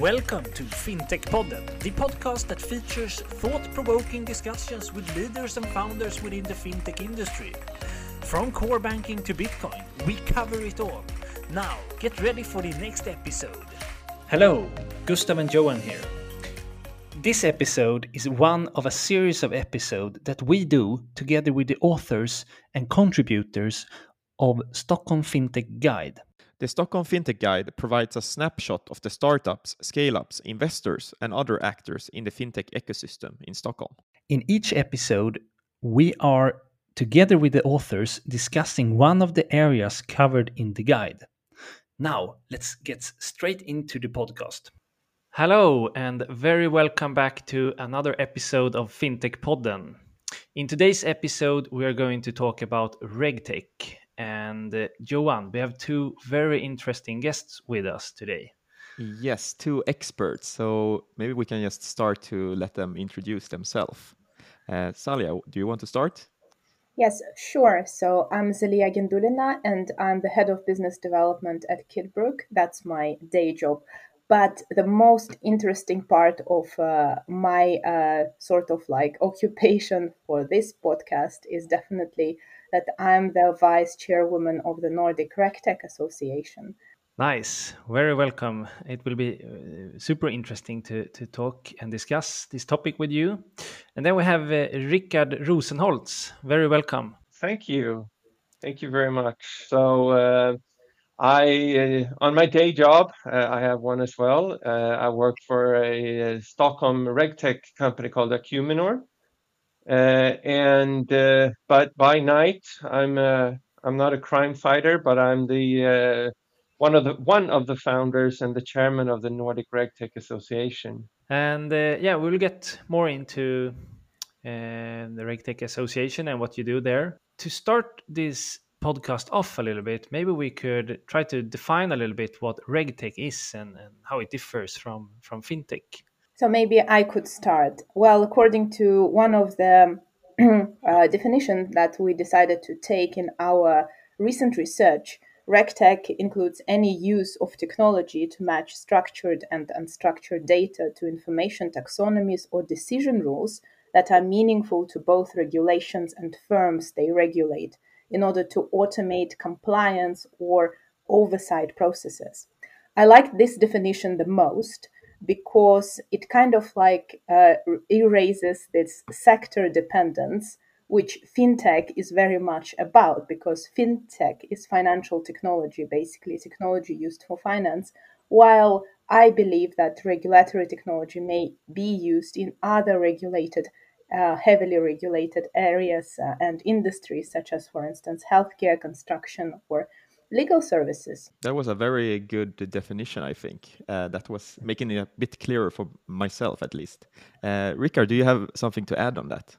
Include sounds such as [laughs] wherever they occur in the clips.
Welcome to FinTech Podden, the podcast that features thought provoking discussions with leaders and founders within the fintech industry. From core banking to Bitcoin, we cover it all. Now, get ready for the next episode. Hello, Gustav and Johan here. This episode is one of a series of episodes that we do together with the authors and contributors of Stockholm FinTech Guide. The Stockholm FinTech Guide provides a snapshot of the startups, scale ups, investors, and other actors in the fintech ecosystem in Stockholm. In each episode, we are, together with the authors, discussing one of the areas covered in the guide. Now, let's get straight into the podcast. Hello, and very welcome back to another episode of FinTech Podden. In today's episode, we are going to talk about RegTech and uh, Johan, we have two very interesting guests with us today. Yes, two experts. So maybe we can just start to let them introduce themselves. Uh, Salia, do you want to start? Yes, sure. So I'm Zelia Gendulina, and I'm the head of business development at Kidbrooke. That's my day job. But the most interesting part of uh, my uh, sort of like [laughs] occupation for this podcast is definitely that I'm the vice chairwoman of the Nordic RegTech Association. Nice, very welcome. It will be uh, super interesting to, to talk and discuss this topic with you. And then we have uh, Rickard Rosenholz. Very welcome. Thank you. Thank you very much. So, uh, I, uh, on my day job, uh, I have one as well. Uh, I work for a, a Stockholm RegTech company called Acuminor. Uh, and uh, but by night, I'm uh, I'm not a crime fighter, but I'm the one of the one of the founders and the chairman of the Nordic RegTech Association. And yeah, we'll get more into the RegTech Association and what you do there. To start this podcast off a little bit, maybe we could try to define a little bit what RegTech is and, and how it differs from from fintech. So maybe I could start. Well, according to one of the [clears throat] uh, definitions that we decided to take in our recent research, RegTech includes any use of technology to match structured and unstructured data to information taxonomies or decision rules that are meaningful to both regulations and firms they regulate in order to automate compliance or oversight processes. I like this definition the most because it kind of like uh, erases this sector dependence which fintech is very much about because fintech is financial technology basically technology used for finance while i believe that regulatory technology may be used in other regulated uh, heavily regulated areas uh, and industries such as for instance healthcare construction or legal services. That was a very good definition, I think. Uh, that was making it a bit clearer for myself, at least. Uh, Rickard, do you have something to add on that?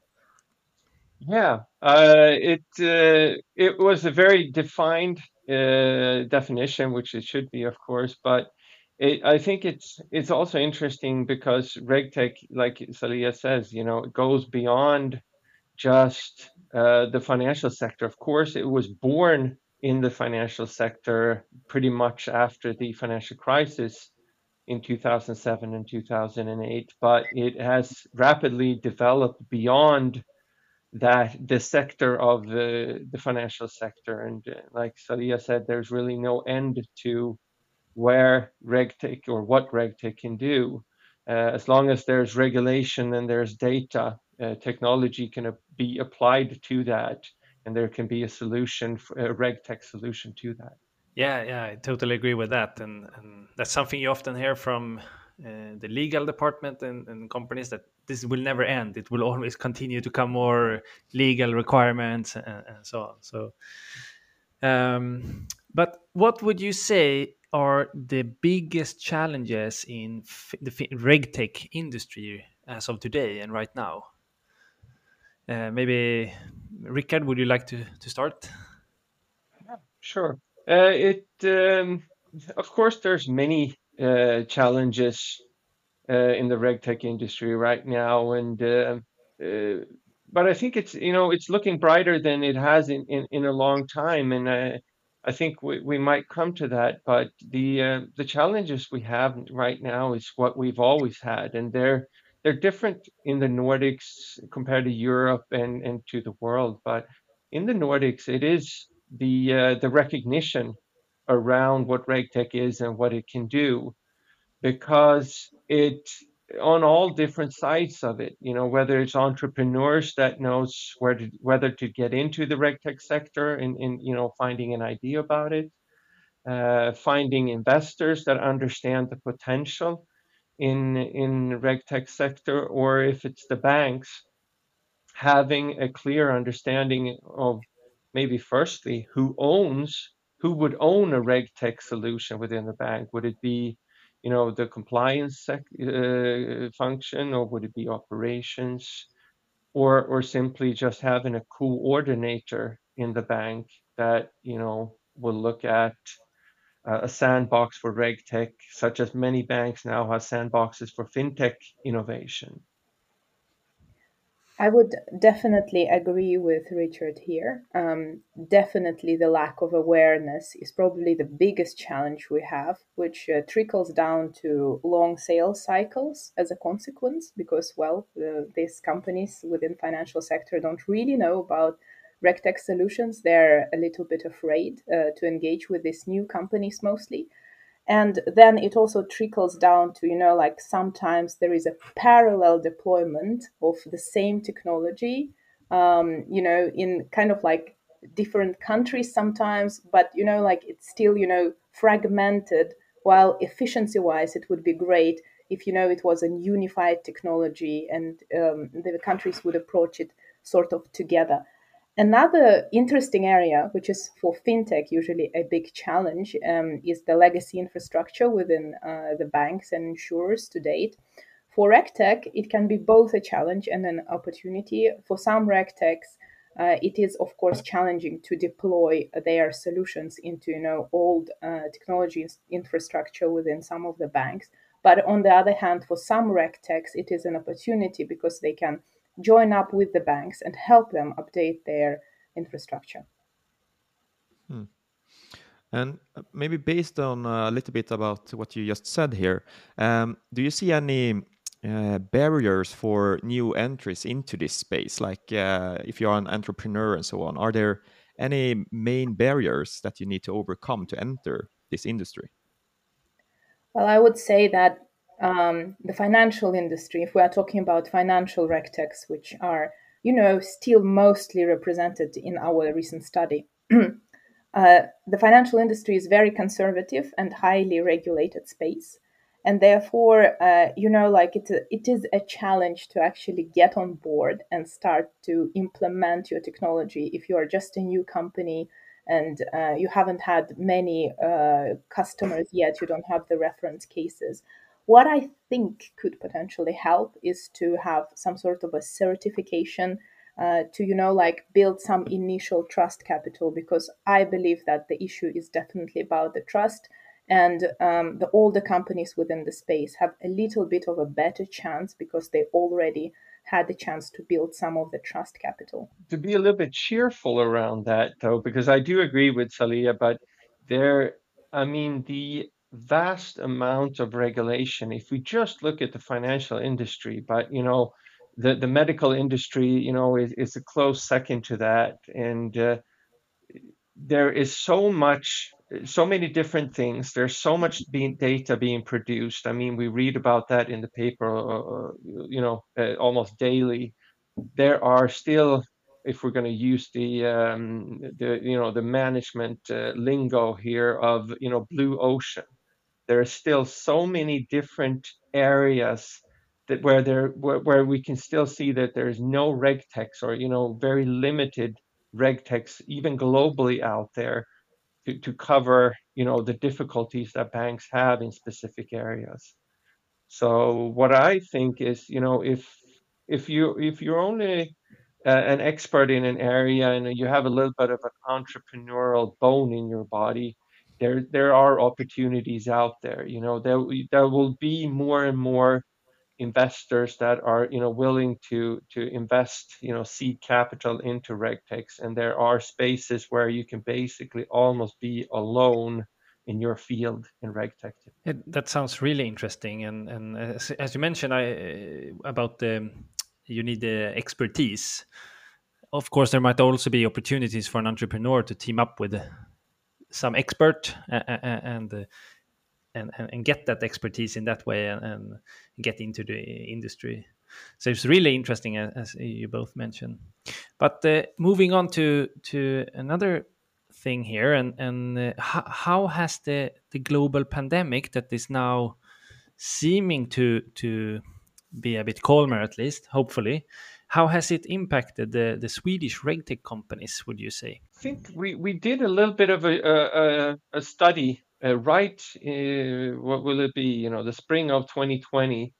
Yeah, uh, it uh, it was a very defined uh, definition, which it should be, of course. But it, I think it's it's also interesting because RegTech, like Salia says, you know, it goes beyond just uh, the financial sector. Of course, it was born in the financial sector pretty much after the financial crisis in 2007 and 2008, but it has rapidly developed beyond that the sector of the, the financial sector. And uh, like Salia said, there's really no end to where RegTech or what RegTech can do. Uh, as long as there's regulation and there's data, uh, technology can be applied to that and there can be a solution, a RegTech solution to that. Yeah, yeah, I totally agree with that, and, and that's something you often hear from uh, the legal department and, and, companies that this will never end. It will always continue to come more legal requirements and, and so on. So, um, but what would you say are the biggest challenges in the regtech industry as of today and right now? Uh, maybe Rickard, would you like to, to start? Yeah, sure. Uh, it um, of course there's many uh, challenges uh, in the regtech industry right now, and uh, uh, but I think it's you know it's looking brighter than it has in, in, in a long time, and I think we, we might come to that, but the uh, the challenges we have right now is what we've always had, and they're they're different in the Nordics compared to Europe and, and to the world. But in the Nordics, it is the uh, the recognition around what RegTech is and what it can do, because it on all different sides of it. You know, whether it's entrepreneurs that knows where to, whether to get into the regtech sector and, and you know finding an idea about it, uh, finding investors that understand the potential in in regtech sector, or if it's the banks having a clear understanding of maybe firstly who owns who would own a regtech solution within the bank. Would it be you know, the compliance sec- uh, function, or would it be operations, or or simply just having a coordinator in the bank that you know will look at uh, a sandbox for regtech, such as many banks now have sandboxes for fintech innovation. I would definitely agree with Richard here. Um, definitely, the lack of awareness is probably the biggest challenge we have, which uh, trickles down to long sales cycles as a consequence. Because, well, uh, these companies within financial sector don't really know about regtech solutions. They're a little bit afraid uh, to engage with these new companies mostly and then it also trickles down to you know like sometimes there is a parallel deployment of the same technology um, you know in kind of like different countries sometimes but you know like it's still you know fragmented while efficiency wise it would be great if you know it was a unified technology and um, the countries would approach it sort of together Another interesting area, which is for fintech usually a big challenge, um, is the legacy infrastructure within uh, the banks and insurers to date. For regtech, it can be both a challenge and an opportunity. For some regtechs, uh, it is of course challenging to deploy their solutions into you know old uh, technology infrastructure within some of the banks. But on the other hand, for some regtechs, it is an opportunity because they can join up with the banks and help them update their infrastructure. Hmm. And uh, maybe based on uh, a little bit about what you just said here, um, do you see any uh, barriers for new entries into this space? Like uh, if you're an entrepreneur and so on, are there any main barriers that you need to overcome to enter this industry? Well, I would say that um, the financial industry, if we are talking about financial regtechs, which are, you know, still mostly represented in our recent study, [clears throat] uh, the financial industry is very conservative and highly regulated space. And therefore, uh, you know, like it, it is a challenge to actually get on board and start to implement your technology if you are just a new company and uh, you haven't had many uh, customers yet, you don't have the reference cases what I think could potentially help is to have some sort of a certification uh, to, you know, like build some initial trust capital because I believe that the issue is definitely about the trust. And um, the older companies within the space have a little bit of a better chance because they already had the chance to build some of the trust capital. To be a little bit cheerful around that, though, because I do agree with Salia, but there, I mean, the vast amount of regulation. If we just look at the financial industry, but you know, the the medical industry, you know, is, is a close second to that, and uh, there is so much, so many different things. There's so much being, data being produced. I mean, we read about that in the paper, uh, uh you know, uh, almost daily. There are still if we're going to use the um, the you know the management uh, lingo here of you know blue ocean there are still so many different areas that where there where, where we can still see that there's no regtechs or you know very limited regtechs even globally out there to, to cover you know the difficulties that banks have in specific areas. So what i think is you know if if you if you're only uh, an expert in an area and you have a little bit of an entrepreneurial bone in your body there there are opportunities out there. You know, there there will be more and more investors that are you know willing to to invest you know seed capital into regtechs and there are spaces where you can basically almost be alone in your field in regtech yeah, that sounds really interesting. And and as, as you mentioned i about the you need the expertise. Of course there might also be opportunities for an entrepreneur to team up with some expert and and, and, and get that expertise in that way and, and, get into the industry. So it's really interesting, as you both mentioned. But uh, moving on to to another thing here, and and uh, how has the the global pandemic that is now seeming to to be a bit calmer, at least, hopefully, how has it impacted the, the Swedish regtech companies, would you say? I think we, we did a little bit of a, a, a study uh, right, uh, what will it be, you know, the spring of 2020,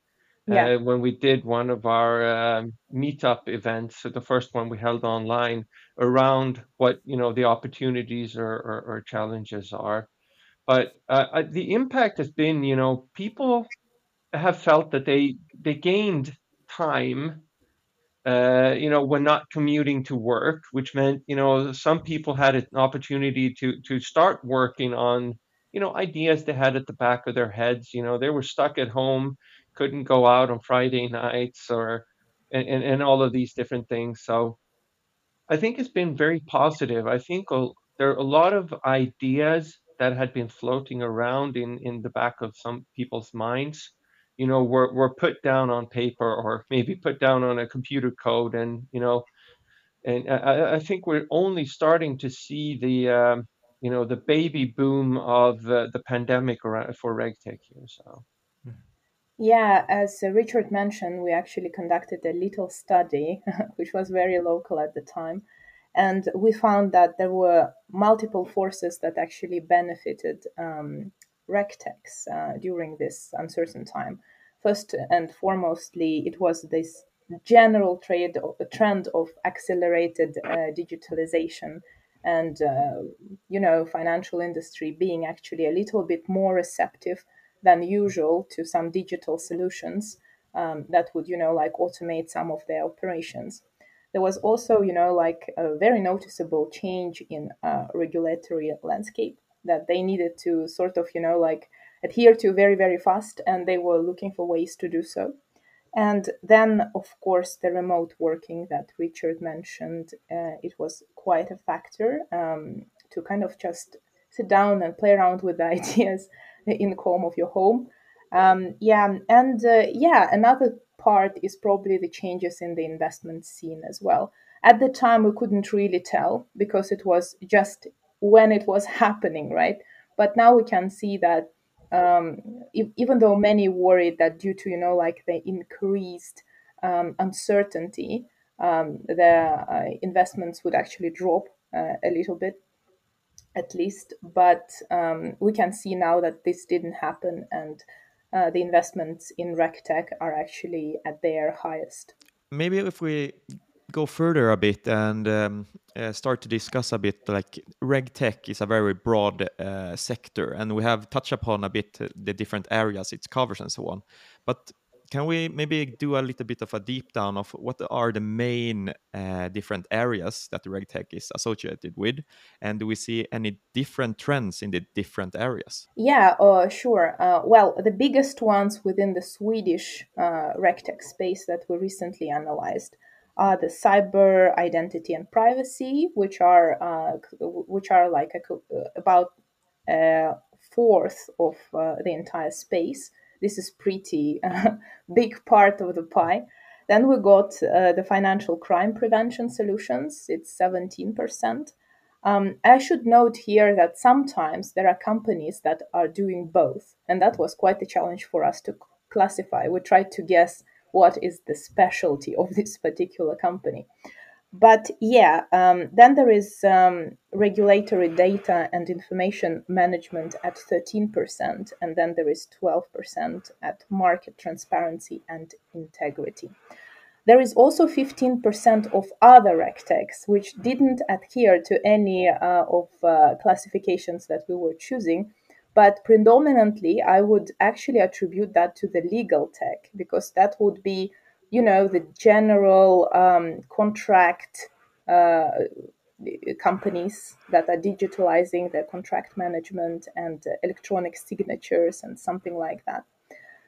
yeah. uh, when we did one of our um, meetup events, so the first one we held online, around what, you know, the opportunities or, or, or challenges are. But uh, the impact has been, you know, people have felt that they they gained time uh, you know, when not commuting to work, which meant, you know, some people had an opportunity to to start working on, you know, ideas they had at the back of their heads. You know, they were stuck at home, couldn't go out on Friday nights or and, and, and all of these different things. So I think it's been very positive. I think there are a lot of ideas that had been floating around in, in the back of some people's minds you know were, were put down on paper or maybe put down on a computer code and you know and I, I think we're only starting to see the um, you know the baby boom of uh, the pandemic for regtech here so. Yeah as uh, richard mentioned we actually conducted a little study [laughs] which was very local at the time and we found that there were multiple forces that actually benefited um, regtechs uh, during this uncertain time. First and foremostly, it was this general trade trend of accelerated uh, digitalization and uh, you know financial industry being actually a little bit more receptive than usual to some digital solutions um, that would you know like automate some of their operations there was also you know like a very noticeable change in uh, regulatory landscape that they needed to sort of, you know, like adhere to very, very fast, and they were looking for ways to do so. And then, of course, the remote working that Richard mentioned, uh, it was quite a factor um, to kind of just sit down and play around with the [laughs] ideas in the calm of your home. Um, yeah, and uh, yeah, another part is probably the changes in the investment scene as well. At the time, we couldn't really tell because it was just when it was happening, right? But now we can see that um, if, even though many worried that due to you know like the increased um, uncertainty, um, the uh, investments would actually drop uh, a little bit, at least. But um, we can see now that this didn't happen, and uh, the investments in RegTech are actually at their highest. Maybe if we go further a bit and um, uh, start to discuss a bit like regtech is a very broad uh, sector and we have touched upon a bit the different areas it covers and so on. But can we maybe do a little bit of a deep down of what are the main uh, different areas that regtech is associated with? And do we see any different trends in the different areas? Yeah uh, sure. Uh, well the biggest ones within the swedish uh, regtech space that we recently analyzed uh, the cyber identity and privacy, which are uh, which are like a, about a fourth of uh, the entire space. This is pretty [laughs] big part of the pie. Then we got uh, the financial crime prevention solutions. It's seventeen percent. Um, I should note here that sometimes there are companies that are doing both, and that was quite a challenge for us to classify. We tried to guess what is the specialty of this particular company. But yeah, um, then there is um, regulatory data and information management at 13%, and then there is 12% at market transparency and integrity. There is also 15% of other regtechs, which didn't adhere to any uh, of uh, classifications that we were choosing, but predominantly I would actually attribute that to the legal tech because that would be, you know, the general um, contract uh, companies that are digitalizing their contract management and uh, electronic signatures and something like that.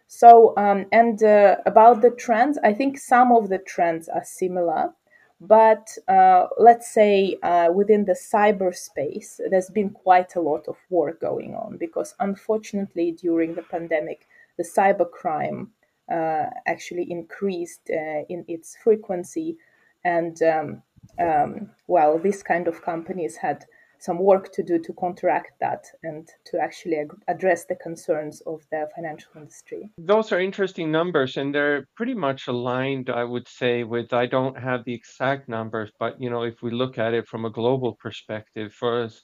So, um, and uh, about the trends, I think some of the trends are similar, but uh, let's say uh, within the cyberspace, there's been quite a lot of work going on because unfortunately, during the pandemic, the cybercrime uh, actually increased uh, in its frequency. And um, um, well, these kind of companies had some work to do to counteract that and to actually ag- address the concerns of the financial industry. Those are interesting numbers, and they're pretty much aligned, I would say, with I don't have the exact numbers, but you know, if we look at it from a global perspective, for us,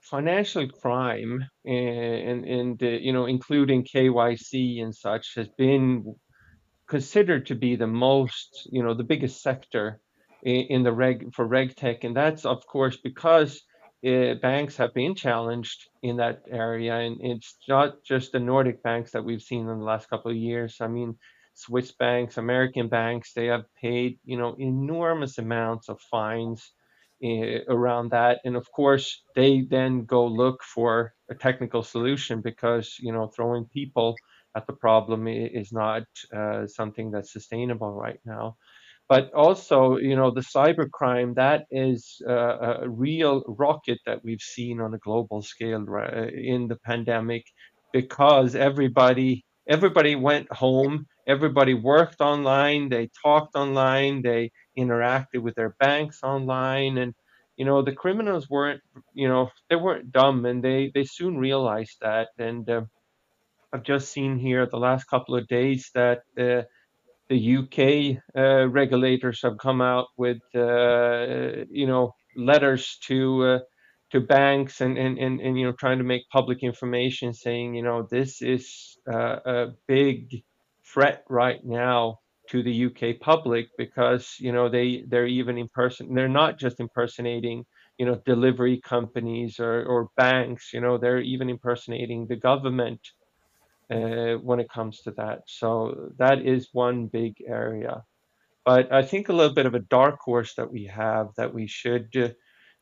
financial crime and and uh, you know, including KYC and such, has been considered to be the most, you know, the biggest sector in, in the reg for regtech, and that's of course because uh, banks have been challenged in that area, and it's not just the Nordic banks that we've seen in the last couple of years. I mean, Swiss banks, American banks, they have paid you know enormous amounts of fines uh, around that, and of course they then go look for a technical solution because you know throwing people at the problem is not uh, something that's sustainable right now but also you know the cybercrime that is uh, a real rocket that we've seen on a global scale right, in the pandemic because everybody everybody went home everybody worked online they talked online they interacted with their banks online and you know the criminals weren't you know they weren't dumb and they they soon realized that and uh, i've just seen here the last couple of days that uh, the UK uh, regulators have come out with uh, you know letters to uh, to banks and, and and and you know trying to make public information saying you know this is uh, a big threat right now to the UK public because you know they they're even in person they're not just impersonating you know delivery companies or or banks you know they're even impersonating the government uh, when it comes to that. So that is one big area. But I think a little bit of a dark horse that we have that we should uh,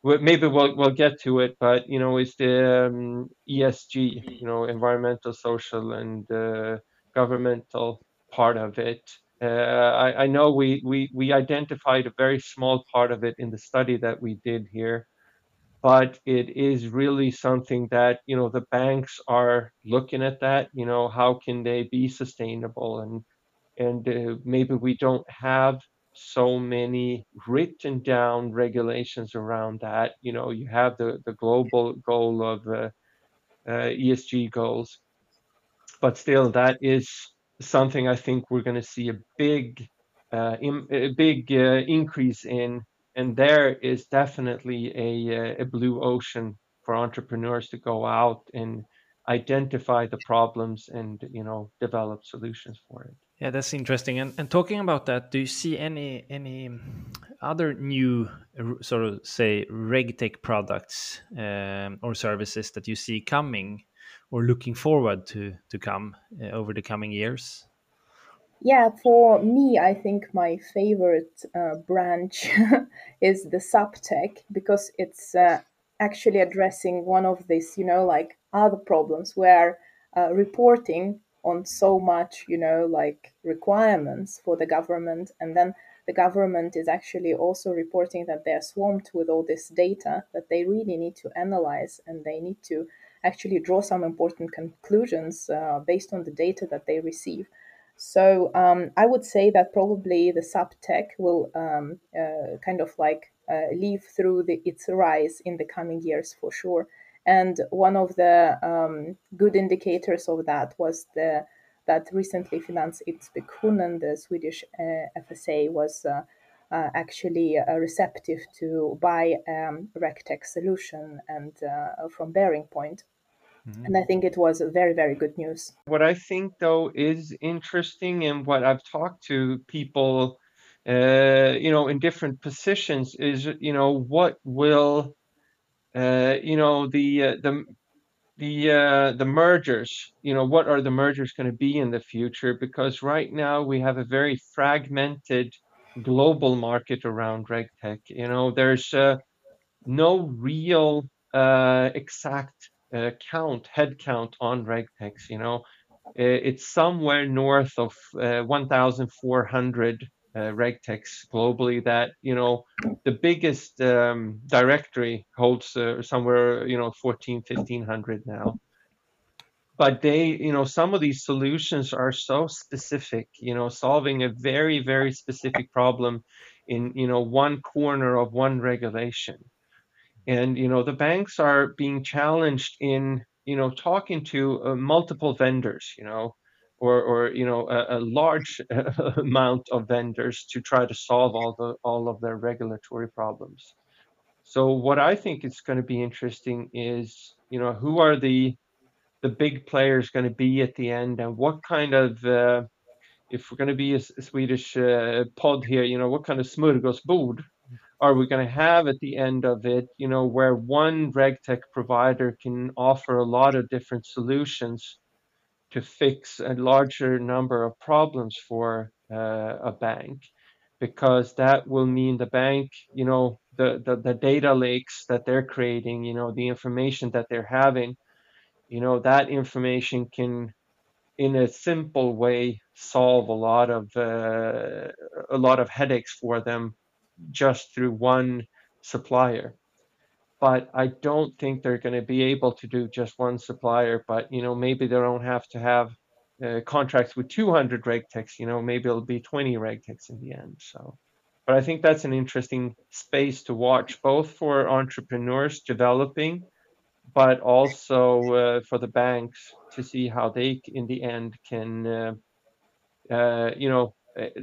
maybe we'll we'll get to it, but you know, is the um, ESG, you know, environmental, social, and uh, governmental part of it. Uh, I, I know we, we we identified a very small part of it in the study that we did here, but it is really something that you know the banks are looking at that you know how can they be sustainable? And and uh, maybe we don't have so many written down regulations around that. You know you have the the global goal of uh, uh, ESG goals. But still that is something I think we're going to see a big uh, in, a big uh, increase in and there is definitely a, a blue ocean for entrepreneurs to go out and identify the problems and you know develop solutions for it. Yeah that's interesting. And, and talking about that do you see any any other new sort of say regtech products um, or services that you see coming or looking forward to to come uh, over the coming years yeah, for me, I think my favorite uh, branch [laughs] is the suptech because it's uh, actually addressing one of these, you know, like other problems where uh, reporting on so much, you know, like requirements for the government, and then the government is actually also reporting that they are swamped with all this data that they really need to analyze and they need to actually draw some important conclusions uh, based on the data that they receive. So um, I would say that probably the suptech will um, uh, kind of like uh, live through the, its rise in the coming years for sure. And one of the um, good indicators of that was the that recently financed Finansinspektionen, the Swedish uh, FSA, was uh, uh, actually uh, receptive to buy um, RegTech solution and from BearingPoint. Mm-hmm. And I think it was very, very good news. What I think, though, is interesting, and what I've talked to people, uh, you know, in different positions, is you know what will, uh, you know, the uh, the the uh, the mergers. You know, what are the mergers going to be in the future? Because right now we have a very fragmented global market around RegTech. You know, there's uh, no real uh, exact uh, count, head count on RegTechs. You know, it's somewhere north of uh, 1,400 uh, RegTechs globally. That you know, the biggest um, directory holds uh, somewhere you know 14, 1500 now but they you know some of these solutions are so specific you know solving a very very specific problem in you know one corner of one regulation and you know the banks are being challenged in you know talking to uh, multiple vendors you know or or you know a, a large [laughs] amount of vendors to try to solve all the all of their regulatory problems. So what i think is going to be interesting is you know who are the the big players going to be at the end and what kind of uh, if we're going to be a, a Swedish uh, pod here, you know, what kind of smörgåsbord are we going to have at the end of it, you know, where one RegTech provider can offer a lot of different solutions to fix a larger number of problems for uh, a bank, because that will mean the bank, you know, the, the, the data lakes that they're creating, you know, the information that they're having you know that information can in a simple way solve a lot of uh, a lot of headaches for them just through one supplier. But i don't think they're going to be able to do just one supplier but you know maybe they don't have to have uh, contracts with 200 regtechs you know maybe it'll be 20 regtechs in the end so. But i think that's an interesting space to watch both for entrepreneurs developing but also uh, for the banks to see how they, in the end, can, uh, uh, you know,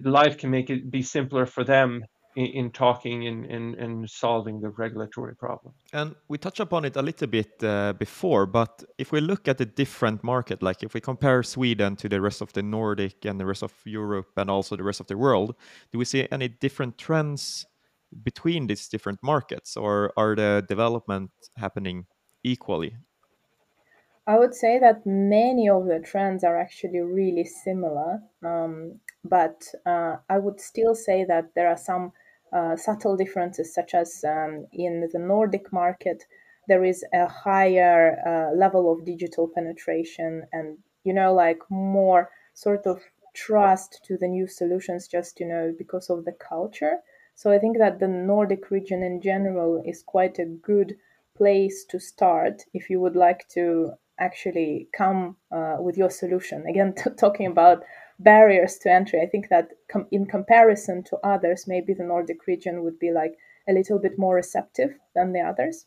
life can make it be simpler for them in, in talking and, and, and solving the regulatory problem. And we touched upon it a little bit uh, before, but if we look at the different market, like if we compare Sweden to the rest of the Nordic and the rest of Europe and also the rest of the world, do we see any different trends between these different markets, or are the development happening equally? I would say that many of the trends are actually really similar, um, but uh, I would still say that there are some uh, subtle differences, such as um, in the Nordic market, there is a higher uh, level of digital penetration and, you know, like more sort of trust to the new solutions just, you know, because of the culture. So I think that the Nordic region in general is quite a good place to start if you would like to actually come uh, with your solution. Again, t- [laughs] talking about barriers to entry, I think that com- in comparison to others, maybe the Nordic region would be like a little bit more receptive than the others.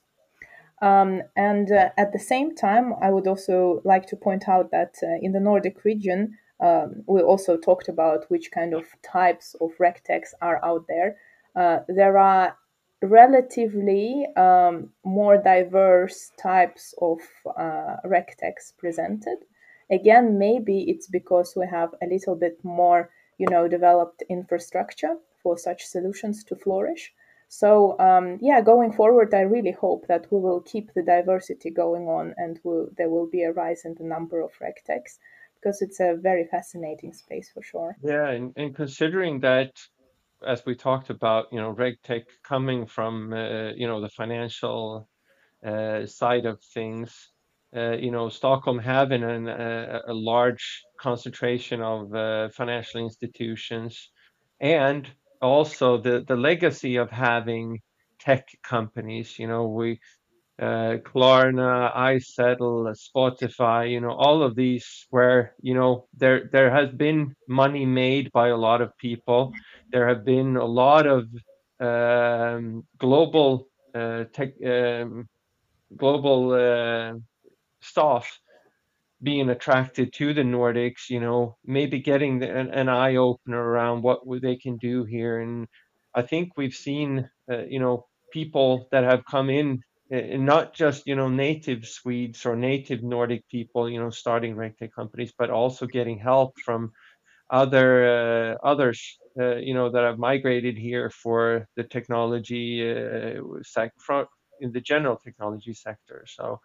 Um, and uh, at the same time, I would also like to point out that uh, in the Nordic region, um, we also talked about which kind of types of RegTechs are out there. Uh, there are relatively um, more diverse types of uh, RegTechs presented. Again, maybe it's because we have a little bit more, you know, developed infrastructure for such solutions to flourish. So um, yeah, going forward, I really hope that we will keep the diversity going on, and we'll, there will be a rise in the number of RegTechs because it's a very fascinating space for sure. Yeah, and, and considering that as we talked about, you know, RegTech coming from, uh, you know, the financial uh, side of things, uh, you know, Stockholm having an, a, a large concentration of uh, financial institutions, and also the the legacy of having tech companies. You know, we uh, Klarna, iZettle, Spotify, you know, all of these where, you know, there there has been money made by a lot of people. There have been a lot of um, global uh, tech, um, global uh, staff being attracted to the Nordics, you know, maybe getting the, an, an eye opener around what they can do here. And I think we've seen, uh, you know, people that have come in and not just you know native Swedes or native Nordic people, you know, starting RegTech companies, but also getting help from other uh, others, uh, you know, that have migrated here for the technology uh, sec- in the general technology sector. So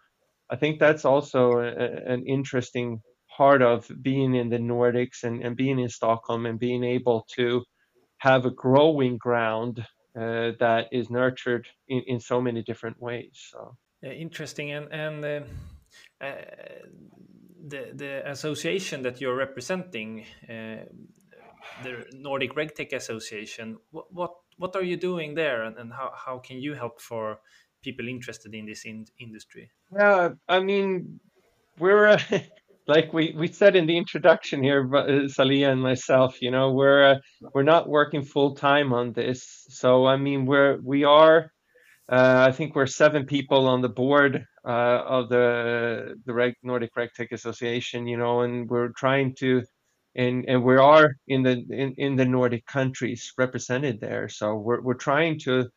I think that's also a, an interesting part of being in the Nordics and, and being in Stockholm and being able to have a growing ground uh, that is nurtured in, in so many different ways. So yeah, interesting, and and uh, uh, the the association that you're representing, uh, the Nordic RegTech Association. What what what are you doing there, and, and how how can you help for people interested in this in industry? Yeah, I mean, we're uh, [laughs] like we, we said in the introduction here, uh, Salia and myself. You know, we're uh, we're not working full time on this. So I mean, we're we are. Uh, I think we're seven people on the board uh, of the the Reg, Nordic RegTech Association. You know, and we're trying to. And, and we are in the in, in the Nordic countries represented there, so we're we're trying to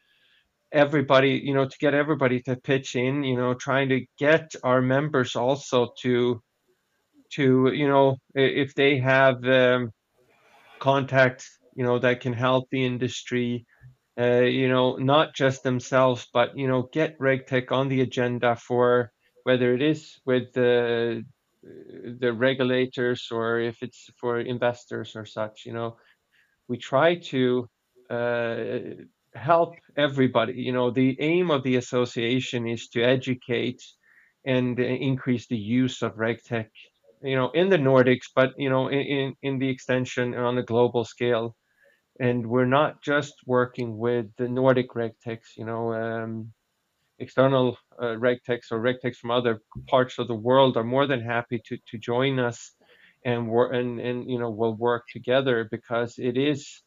everybody, you know, to get everybody to pitch in, you know, trying to get our members also to, to, you know, if they have um, contacts, you know, that can help the industry, uh, you know, not just themselves, but, you know, get RegTech on the agenda for whether it is with the, the regulators or if it's for investors or such, you know, we try to, uh, help everybody. You know, the aim of the association is to educate and increase the use of RegTech, you know, in the Nordics, but you know, in in the extension on a global scale. And we're not just working with the Nordic RegTechs, you know, um, external uh, RegTechs or RegTechs from other parts of the world are more than happy to to join us and work and and you know we'll work together because it is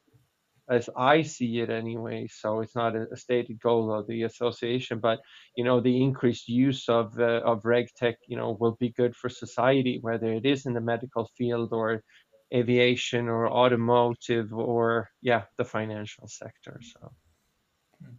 as I see it anyway. So it's not a, stated goal of the association, but you know the increased use of uh, of RegTech, you know, will be good for society, whether it is in the medical field or aviation or automotive or yeah, the financial sector. So.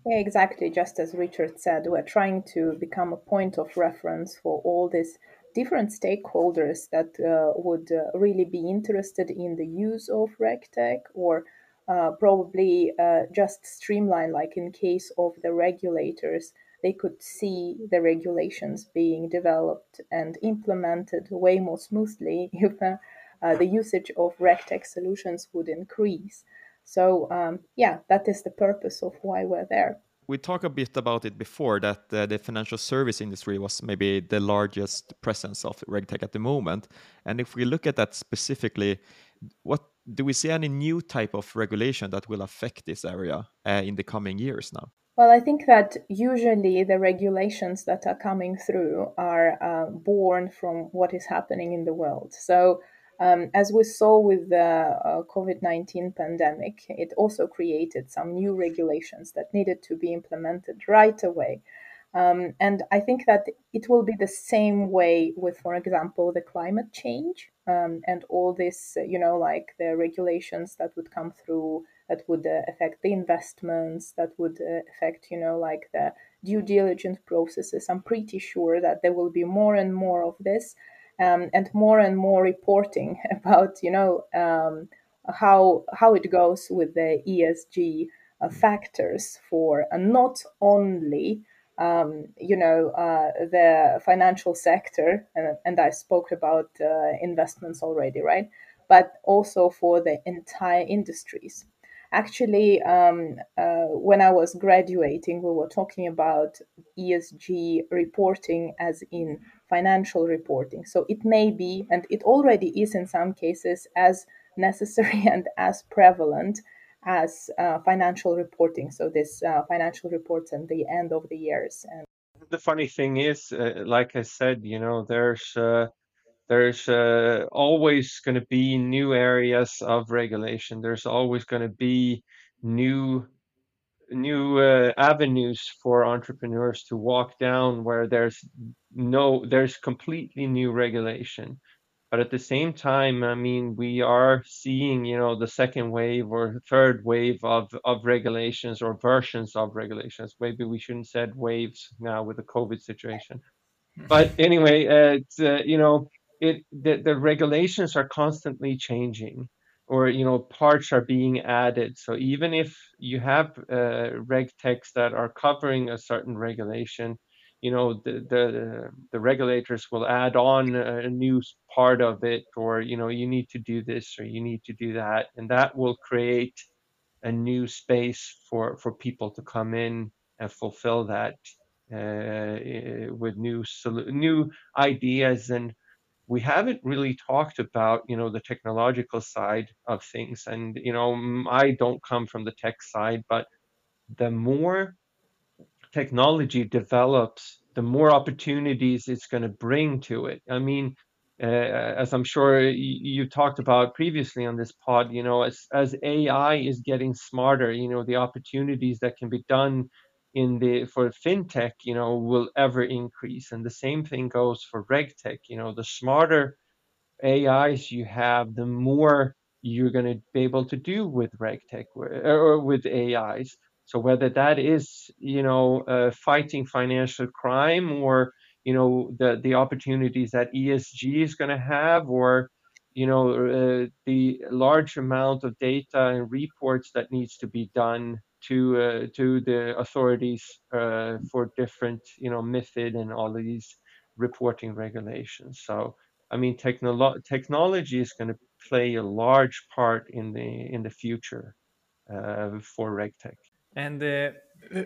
Yeah, exactly. Just as Richard said, we're trying to become a point of reference for all these different stakeholders that uh, would uh, really be interested in the use of RegTech or uh, probably uh, just streamline, like in case of the regulators, they could see the regulations being developed and implemented way more smoothly [laughs] if uh, uh, the usage of RegTech solutions would increase. So, um, yeah, that is the purpose of why we're there. We talked a bit about it before that uh, the financial service industry was maybe the largest presence of RegTech at the moment. And if we look at that specifically, what do we see any new type of regulation that will affect this area uh, in the coming years now? Well, I think that usually the regulations that are coming through are uh, born from what is happening in the world. So, um, as we saw with the uh, COVID 19 pandemic, it also created some new regulations that needed to be implemented right away. Um, and I think that it will be the same way with, for example, the climate change um, and all this, you know, like the regulations that would come through that would uh, affect the investments, that would uh, affect, you know, like the due diligence processes. I'm pretty sure that there will be more and more of this um, and more and more reporting [laughs] about, you know, um, how how it goes with the ESG uh, factors for uh, not only um, you know, uh, the financial sector, and, and I spoke about uh, investments already, right? But also for the entire industries. Actually, um, uh, when I was graduating, we were talking about ESG reporting as in financial reporting. So it may be, and it already is in some cases, as necessary [laughs] and as prevalent as uh, financial reporting. So this uh, financial reports at the end of the years. And the funny thing is, uh, like I said, you know, there's uh, there's uh, always going to be new areas of regulation. There's always going to be new new uh, avenues for entrepreneurs to walk down where there's no there's completely new regulation but at the same time, I mean, we are seeing, you know, the second wave or third wave of, of regulations or versions of regulations. Maybe we shouldn't said waves now with the COVID situation. But anyway, uh, it's, uh, you know, it the, the regulations are constantly changing or you know parts are being added so even if you have uh, regtechs that are covering a certain regulation you know the, the the regulators will add on a new part of it or you know you need to do this or you need to do that. And that will create a new space for for people to come in and fulfill that uh, with new new ideas. And we haven't really talked about you know the technological side of things. And you know i don't come from the tech side but the more technology develops, the more opportunities it's going to bring to it. I mean, uh, as I'm sure you, talked about previously on this pod, you know, as as AI is getting smarter, you know, the opportunities that can be done in the for fintech, you know, will ever increase, and the same thing goes for regtech. You know, the smarter AIs you have, the more you're going to be able to do with regtech or with AIs. So whether that is, you know, uh, fighting financial crime or, you know, the the opportunities that ESG is going to have, or, you know, uh, the large amount of data and reports that needs to be done to uh, to the authorities uh, for different, you know, MiFID and all of these reporting regulations. So I mean, technolo- technology is going to play a large part in the in the future uh, for RegTech. And uh,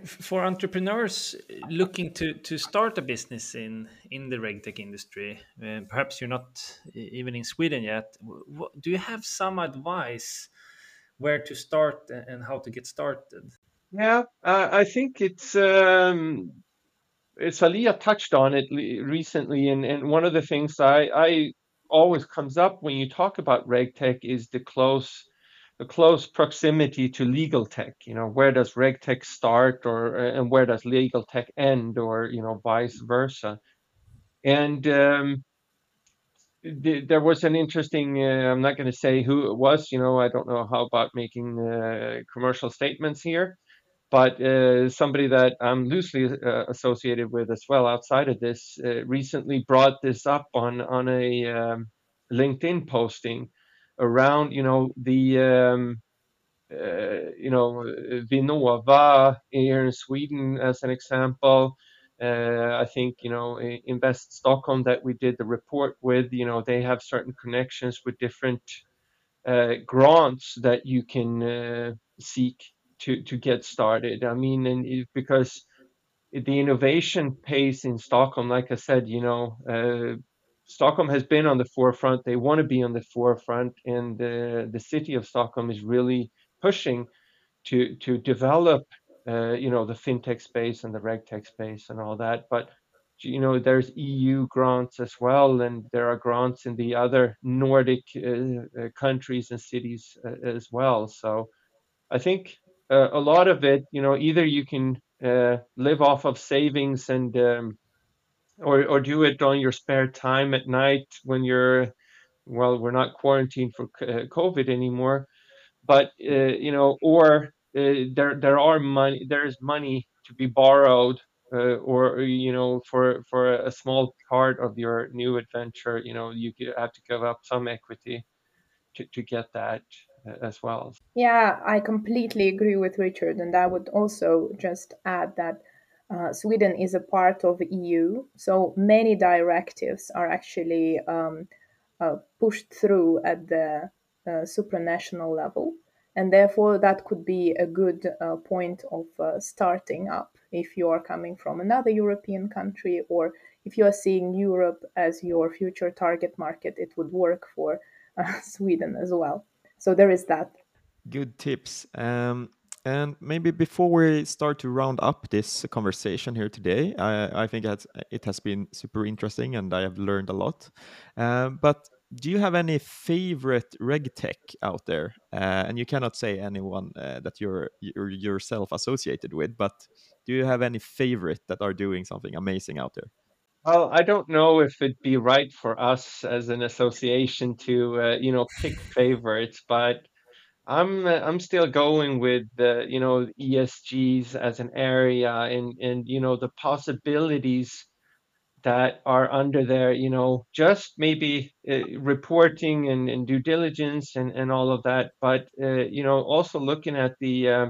for entrepreneurs looking to, to start a business in, in the regtech industry, uh, perhaps you're not even in Sweden yet, do you have some advice where to start and how to get started? Yeah, uh, I think it's um, Salia touched on it recently, and, and one of the things I, I always comes up when you talk about regtech is the close a close proximity to legal tech. You know, where does reg tech start, or and where does legal tech end, or you know, vice versa. And um, th- there was an interesting. Uh, I'm not going to say who it was. You know, I don't know how about making uh, commercial statements here, but uh, somebody that I'm loosely uh, associated with as well outside of this uh, recently brought this up on on a um, LinkedIn posting around, you know, the um, uh, you know Vinnova here in Sweden as an example. Uh, I think you know Invest Stockholm that we did the report with. You know they have certain connections with different uh, grants that you can uh, seek to to get started. I mean, and it, because the innovation pace in Stockholm, like I said, you know, uh, Stockholm has been on the forefront. They want to be on the forefront, and the the city of Stockholm is really pushing to to develop, uh, you know, the fintech space and the regtech space and all that. But you know, there's EU grants as well, and there are grants in the other Nordic uh, uh countries and cities uh, as well. So, I think uh, a lot of it, you know, either you can uh, live off of savings and um, or or do it on your spare time at night when you're well we're not quarantined for uh, covid anymore but uh, you know or uh, there there are money there is money to be borrowed uh, or you know for for a small part of your new adventure you know you have to give up some equity to, to get that uh, as well. Yeah i completely agree with richard and i would also just add that uh, Sweden is a part of EU, so many directives are actually um, uh, pushed through at the uh, supranational level, and therefore that could be a good uh, point of uh, starting up if you are coming from another European country or if you are seeing Europe as your future target market, it would work for uh, [laughs] Sweden as well. So there is that. Good tips. Um, and maybe before we start to round up this conversation here today, I, I think it has been super interesting and I have learned a lot. Um, but do you have any favorite reg tech out there? Uh, and you cannot say anyone uh, that you're, you're yourself associated with, but do you have any favorite that are doing something amazing out there? Well, I don't know if it'd be right for us as an association to, uh, you know, pick favorites, but I'm uh, I'm still going with the you know ESGs as an area and and you know the possibilities that are under there you know just maybe uh, reporting and, and due diligence and, and all of that. But uh, you know also looking at the uh,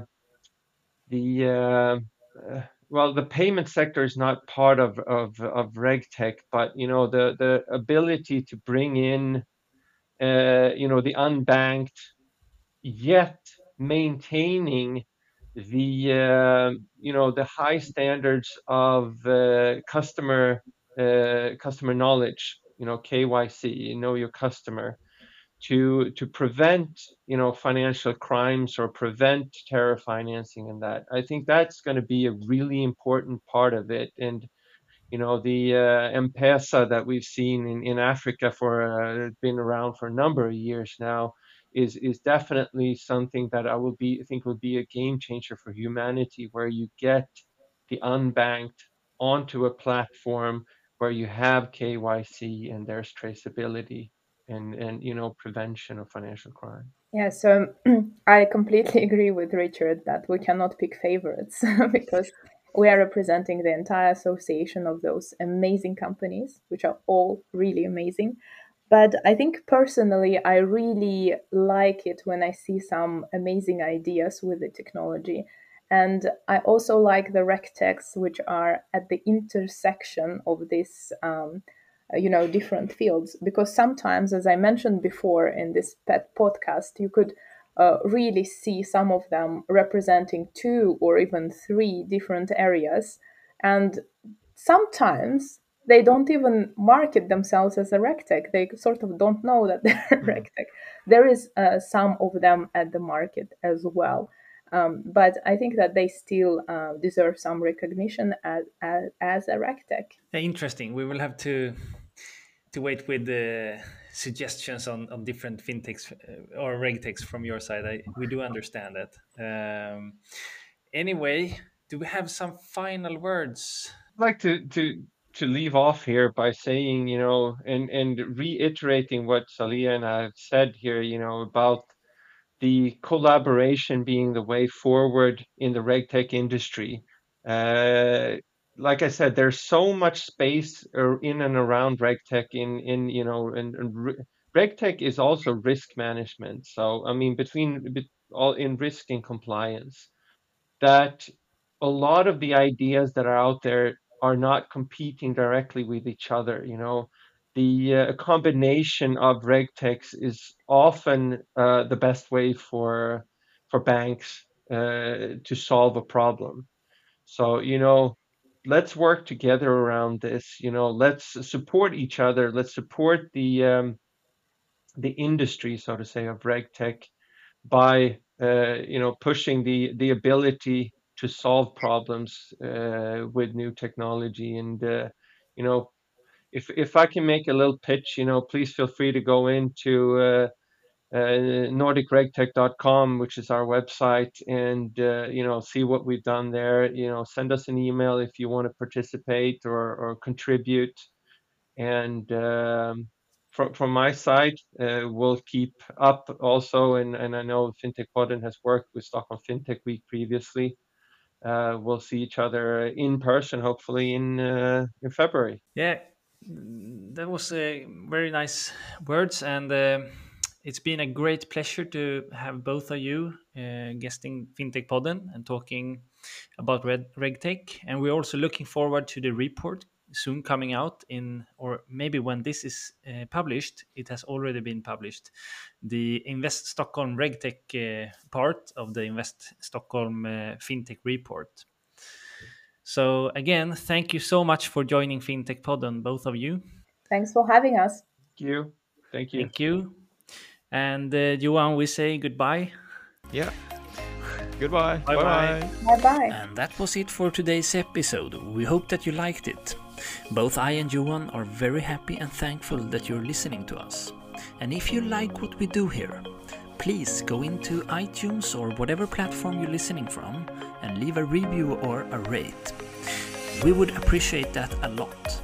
the uh well, the payment sector is not part of of of RegTech, but you know the the ability to bring in, uh, you know, the unbanked, yet maintaining the uh, you know the high standards of uh, customer uh, customer knowledge, you know KYC, you know your customer, to to prevent you know financial crimes or prevent terror financing and that. I think that's going to be a really important part of it and you know the uh, M-Pesa that we've seen in, in Africa for uh, been around for a number of years now is is definitely something that I will be I think will be a game changer for humanity, where you get the unbanked onto a platform where you have KYC and there's traceability and and you know prevention of financial crime. Yeah, so [clears throat] I completely [laughs] agree with Richard that we cannot pick favorites [laughs] because we are representing the entire association of those amazing companies, which are all really amazing. But I think personally, I really like it when I see some amazing ideas with the technology. And I also like the RegTechs, which are at the intersection of this, um, you know, different fields. Because sometimes, as I mentioned before in this pet podcast, you could uh, really see some of them representing two or even three different areas. And sometimes they don't even market themselves as a regtech. They sort of don't know that [laughs] they're mm. regtech. There is uh, some of them at the market as well. Um, but I think that they still uh, deserve some recognition as, as, as a regtech. Interesting. We will have to to wait with the suggestions on, on different fintechs uh, or regtechs from your side. I, we do understand that. Um, anyway, do we have some final words? I'd like to to to leave off here by saying, you know, and and reiterating what Salia and I have said here, you know, about the collaboration being the way forward in the regtech industry. Uh, like I said, there's so much space in and around regtech. In in you know, and, and regtech is also risk management. So I mean, between all in risk and compliance, that a lot of the ideas that are out there are not competing directly with each other. You know, the uh, combination of regtechs is often uh, the best way for for banks uh, to solve a problem. So you know, let's work together around this. You know, let's support each other. Let's support the um, the industry, so to say, of regtech by uh, you know pushing the the ability to solve problems uh, with new technology. And uh, you know, if if I can make a little pitch, you know, please feel free to go into uh, uh, NordicRegTech.com, which is our website, and uh, you know, see what we've done there. You know, send us an email if you want to participate or or contribute. And um, from from my side, uh, we'll keep up also, and and I know FinTech Podden has worked with Stockholm FinTech Week previously uh, we'll see each other in person, hopefully in uh, in February. Yeah, that was uh, very nice words, and uh, it's been a great pleasure to have both of you uh, guesting FinTech Podden and talking about Red RegTech. And we're also looking forward to the report soon coming out in or maybe when this is uh, published it has already been published the invest stockholm regtech uh, part of the invest stockholm uh, fintech report so again thank you so much for joining FinTech Podden both of you thanks for having us thank you thank you thank you and uh, Johan, we say goodbye yeah Goodbye. Bye bye. Bye bye. And that was it for today's episode. We hope that you liked it. Both I and Johan are very happy and thankful that you're listening to us. And if you like what we do here, please go into iTunes or whatever platform you're listening from and leave a review or a rate. We would appreciate that a lot.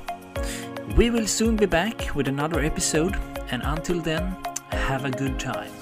We will soon be back with another episode, and until then, have a good time.